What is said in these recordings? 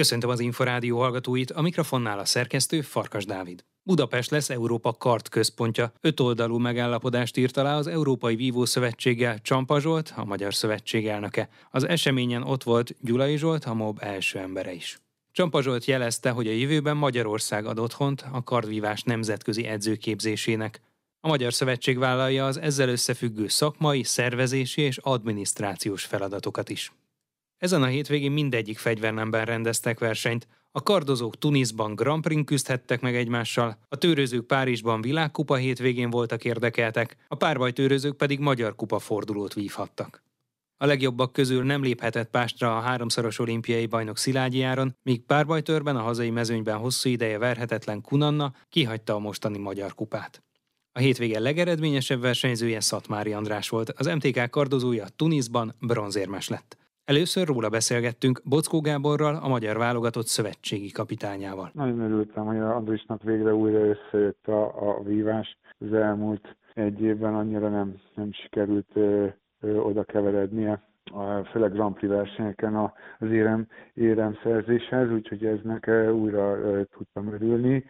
Köszöntöm az Inforádió hallgatóit, a mikrofonnál a szerkesztő Farkas Dávid. Budapest lesz Európa kart központja. Öt oldalú megállapodást írt alá az Európai Vívó Szövetséggel Csampa Zsolt, a Magyar Szövetség elnöke. Az eseményen ott volt Gyulai Zsolt, a MOB első embere is. Csampa Zsolt jelezte, hogy a jövőben Magyarország ad otthont a kardvívás nemzetközi edzőképzésének. A Magyar Szövetség vállalja az ezzel összefüggő szakmai, szervezési és adminisztrációs feladatokat is. Ezen a hétvégén mindegyik fegyvernemben rendeztek versenyt. A kardozók Tunisban Grand Prix küzdhettek meg egymással, a tőrözők Párizsban világkupa hétvégén voltak érdekeltek, a párbajtőrözők pedig magyar kupa fordulót vívhattak. A legjobbak közül nem léphetett pástra a háromszoros olimpiai bajnok Szilágyi Áron, míg párbajtőrben a hazai mezőnyben hosszú ideje verhetetlen Kunanna kihagyta a mostani magyar kupát. A hétvége legeredményesebb versenyzője Szatmári András volt, az MTK kardozója Tunisban bronzérmes lett. Először róla beszélgettünk Bockó Gáborral, a magyar válogatott szövetségi kapitányával. Nagyon örültem, hogy Andrisnak végre újra összejött a, a vívás. Az elmúlt egy évben annyira nem, nem sikerült ö, ö, oda keverednie a, főleg Grand Prix versenyeken az érem, érem szerzéshez, úgyhogy eznek újra ö, tudtam örülni.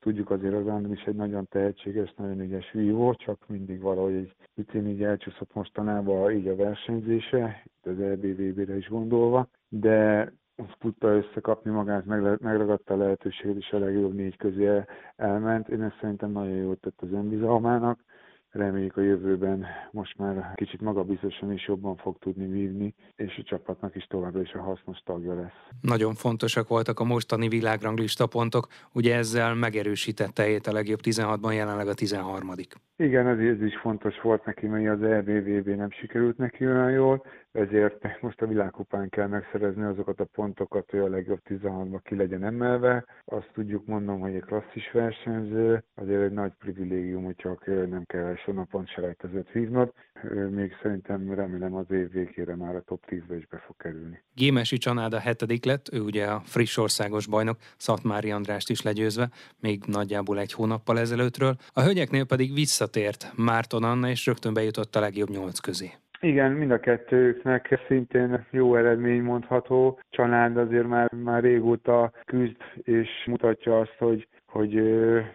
Tudjuk azért az Andris egy nagyon tehetséges, nagyon ügyes vívó, csak mindig valahogy egy picit így elcsúszott mostanában így a versenyzése, itt az EBVB-re is gondolva, de tudta összekapni magát, megragadta a lehetőséget, és a legjobb négy közé elment. Én ezt szerintem nagyon jót tett az önbizalmának, reméljük a jövőben most már kicsit magabiztosan is jobban fog tudni vívni, és a csapatnak is továbbra is a hasznos tagja lesz. Nagyon fontosak voltak a mostani világranglista pontok, ugye ezzel megerősítette a legjobb 16-ban, jelenleg a 13 Igen, ez, ez is fontos volt neki, mert az EBVB nem sikerült neki olyan jól, ezért most a világkupán kell megszerezni azokat a pontokat, hogy a legjobb 16-ba ki legyen emelve. Azt tudjuk mondom, hogy egy klasszis versenyző, azért egy nagy privilégium, hogy csak nem kell első napon selejtezőt hívnod. Még szerintem remélem az év végére már a top 10-be is be fog kerülni. Gémesi Csanáda hetedik lett, ő ugye a friss országos bajnok, Szatmári Andrást is legyőzve, még nagyjából egy hónappal ezelőttről. A hölgyeknél pedig visszatért Márton Anna, és rögtön bejutott a legjobb nyolc közé. Igen, mind a kettőknek szintén jó eredmény mondható. Család azért már, már régóta küzd, és mutatja azt, hogy hogy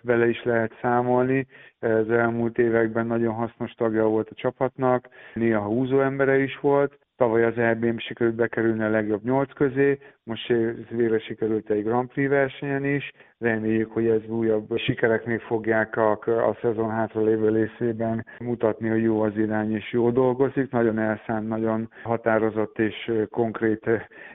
vele is lehet számolni. Ez elmúlt években nagyon hasznos tagja volt a csapatnak, néha húzó embere is volt, Tavaly az EB-n sikerült bekerülni a legjobb nyolc közé, most végre sikerült egy Grand Prix versenyen is. Reméljük, hogy ez újabb sikereknél még fogják a, a szezon hátra lévő részében mutatni, hogy jó az irány és jó dolgozik. Nagyon elszánt, nagyon határozott és konkrét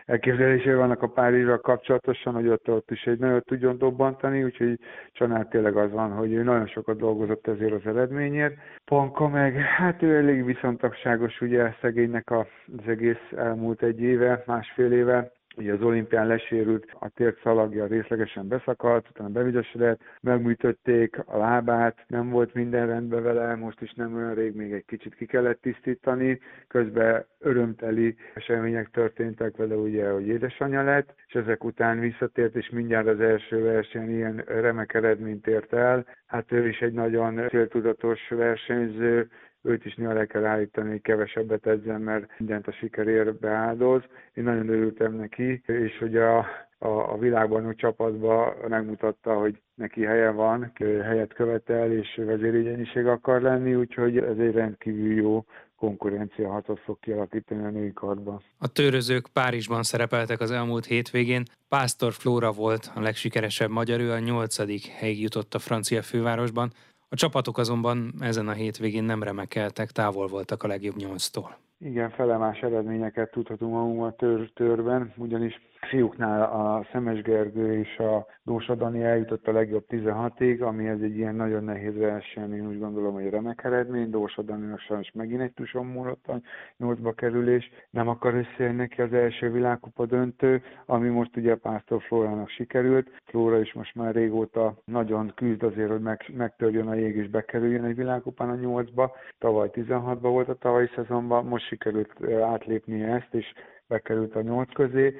elképzelései vannak a Párizsra kapcsolatosan, hogy ott, ott is egy nagyon tudjon dobbantani, úgyhogy Csanál tényleg az van, hogy ő nagyon sokat dolgozott ezért az eredményért. Panka meg, hát ő elég viszontagságos, ugye szegénynek az egész elmúlt egy éve, másfél éve, Ugye az olimpián lesérült, a tért szalagja részlegesen beszakadt, utána bevizsgálódott, megműtötték a lábát, nem volt minden rendben vele, most is nem olyan rég, még egy kicsit ki kellett tisztítani, közben örömteli események történtek vele, ugye, hogy édesanyja lett, és ezek után visszatért, és mindjárt az első versenyen ilyen remek eredményt ért el. Hát ő is egy nagyon céltudatos versenyző, őt is néha le kell állítani, kevesebbet edzen, mert mindent a sikerért beáldoz. Én nagyon örültem neki, és hogy a, a, a világban csapatban megmutatta, hogy neki helye van, helyet követel, és vezérigényiség akar lenni, úgyhogy ez egy rendkívül jó konkurencia hatot fog kialakítani a női karban. A törözők Párizsban szerepeltek az elmúlt hétvégén. Pásztor Flóra volt a legsikeresebb magyar, ő a nyolcadik helyig jutott a francia fővárosban. A csapatok azonban ezen a hétvégén nem remekeltek, távol voltak a legjobb nyolctól. Igen, felemás eredményeket tudhatunk magunkban tör, törben, ugyanis fiúknál a Szemes Gergő és a Dósa Dani eljutott a legjobb 16-ig, ami ez egy ilyen nagyon nehéz verseny, én úgy gondolom, hogy remek eredmény. Dósa Daninak sajnos megint egy tuson múlott a 8-ba kerülés. Nem akar összejönni neki az első világkupa döntő, ami most ugye Pásztor Flórának sikerült. Flóra is most már régóta nagyon küzd azért, hogy meg, megtörjön a jég és bekerüljön egy világkupán a 8-ba. Tavaly 16-ba volt a tavalyi szezonban, most sikerült átlépni ezt, és bekerült a nyolc közé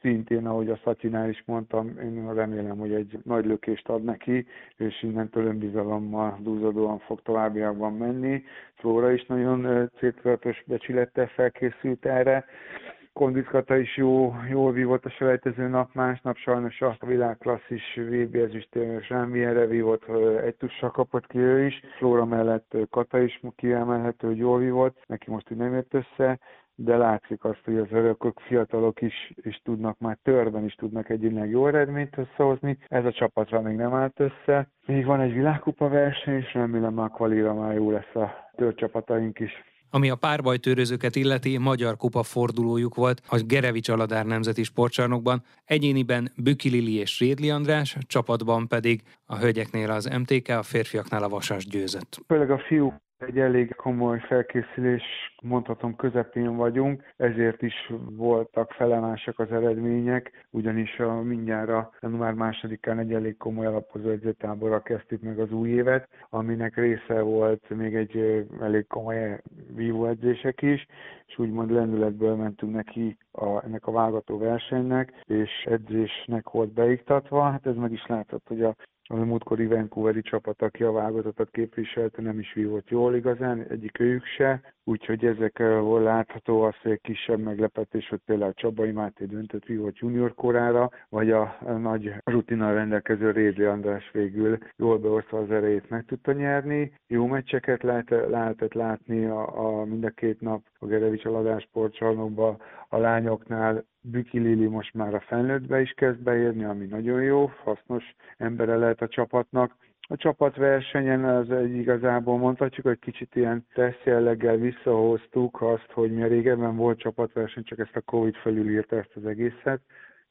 szintén, ahogy a Szacinál is mondtam, én remélem, hogy egy nagy lökést ad neki, és innentől önbizalommal dúzadóan fog továbbiakban menni. Flóra is nagyon céltudatos becsülettel felkészült erre, Kondiszkata is jó, jól vívott a selejtező nap, másnap sajnos a világklasszis VB ezüstérmű Zsámbierre vívott, egy tussal kapott ki ő is. Flóra mellett Kata is kiemelhető, hogy jól vívott, neki most úgy nem jött össze, de látszik azt, hogy az örökök, fiatalok is, is tudnak már törben is tudnak egyébként jó eredményt összehozni. Ez a csapatra még nem állt össze. Még van egy világkupa verseny, és remélem már kvalira már jó lesz a törcsapataink is. Ami a párbajtőrözőket illeti, magyar kupa fordulójuk volt a Gerevics Aladár Nemzeti Sportcsarnokban, egyéniben Büki Lili és Rédli András, csapatban pedig a hölgyeknél az MTK, a férfiaknál a Vasas győzött. Főleg a fiú egy elég komoly felkészülés, mondhatom közepén vagyunk, ezért is voltak felemásak az eredmények, ugyanis a mindjárt január másodikán egy elég komoly alapozó edzőtáborra kezdtük meg az új évet, aminek része volt még egy elég komoly vívóedzések is, és úgymond lendületből mentünk neki a, ennek a vágató versenynek, és edzésnek volt beiktatva. Hát ez meg is látszott, hogy a a múltkori Vancouveri csapat, aki a válogatottat képviselte, nem is vívott jól igazán, egyik őjük se, úgyhogy ezek volt látható az, hogy egy kisebb meglepetés, hogy például Csabai Máté döntött vívott junior korára, vagy a nagy rutinnal rendelkező Rédli András végül jól beosztva az erejét meg tudta nyerni. Jó meccseket lehet, lehetett látni a, a mind a két nap a Gerevics Aladás sportcsarnokban, a lányoknál Büki Lili most már a felnőttbe is kezd beérni, ami nagyon jó, hasznos embere lehet a csapatnak. A csapatversenyen az egy igazából mondhatjuk, hogy kicsit ilyen teszt jelleggel visszahoztuk azt, hogy mi régebben volt csapatverseny, csak ezt a Covid felülírta ezt az egészet,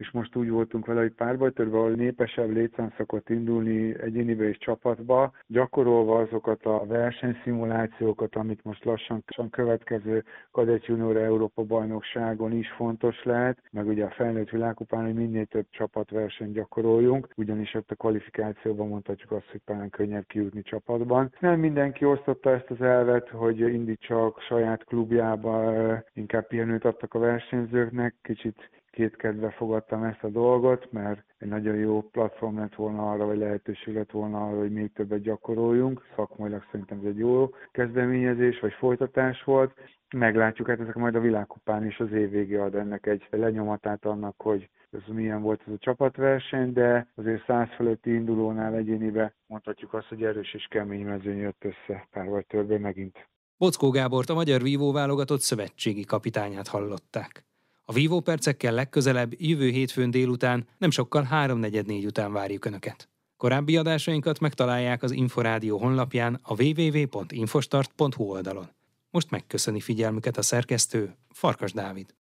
és most úgy voltunk vele, hogy párbajtörve, ahol népesebb létszám szokott indulni egyénibe és csapatba, gyakorolva azokat a versenyszimulációkat, amit most lassan következő Kadett Junior Európa bajnokságon is fontos lehet, meg ugye a felnőtt világkupán, hogy minél több csapatverseny gyakoroljunk, ugyanis ott a kvalifikációban mondhatjuk azt, hogy talán könnyebb kijutni csapatban. Nem mindenki osztotta ezt az elvet, hogy indítsa a saját klubjába, inkább pihenőt adtak a versenyzőknek, kicsit kétkedve fogadtam ezt a dolgot, mert egy nagyon jó platform lett volna arra, vagy lehetőség lett volna arra, hogy még többet gyakoroljunk. Szakmailag szerintem ez egy jó kezdeményezés, vagy folytatás volt. Meglátjuk, hát ezek majd a világkupán is az év végé ad ennek egy lenyomatát annak, hogy ez milyen volt ez a csapatverseny, de azért száz fölötti indulónál egyénibe mondhatjuk azt, hogy erős és kemény mezőny jött össze pár vagy többé megint. Bockó Gábort a magyar vívó válogatott szövetségi kapitányát hallották. A vívó percekkel legközelebb jövő hétfőn délután, nem sokkal 3.44 után várjuk Önöket. Korábbi adásainkat megtalálják az Inforádió honlapján a www.infostart.hu oldalon. Most megköszöni figyelmüket a szerkesztő Farkas Dávid.